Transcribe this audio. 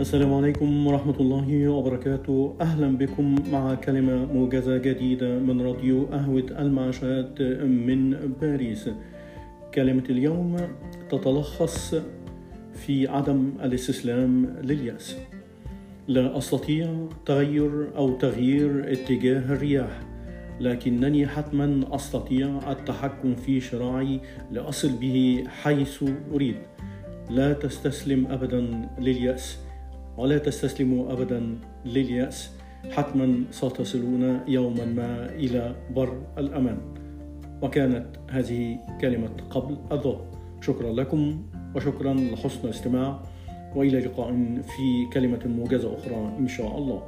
السلام عليكم ورحمة الله وبركاته. أهلا بكم مع كلمة موجزة جديدة من راديو قهوة المعاشات من باريس. كلمة اليوم تتلخص في عدم الاستسلام لليأس. لا أستطيع تغير أو تغيير اتجاه الرياح لكنني حتما أستطيع التحكم في شراعي لأصل به حيث أريد. لا تستسلم أبدا لليأس. ولا تستسلموا ابدا لليأس حتما ستصلون يوما ما إلى بر الأمان. وكانت هذه كلمة قبل الظهر. شكرا لكم وشكرا لحسن الاستماع. وإلى لقاء في كلمة موجزة أخرى إن شاء الله.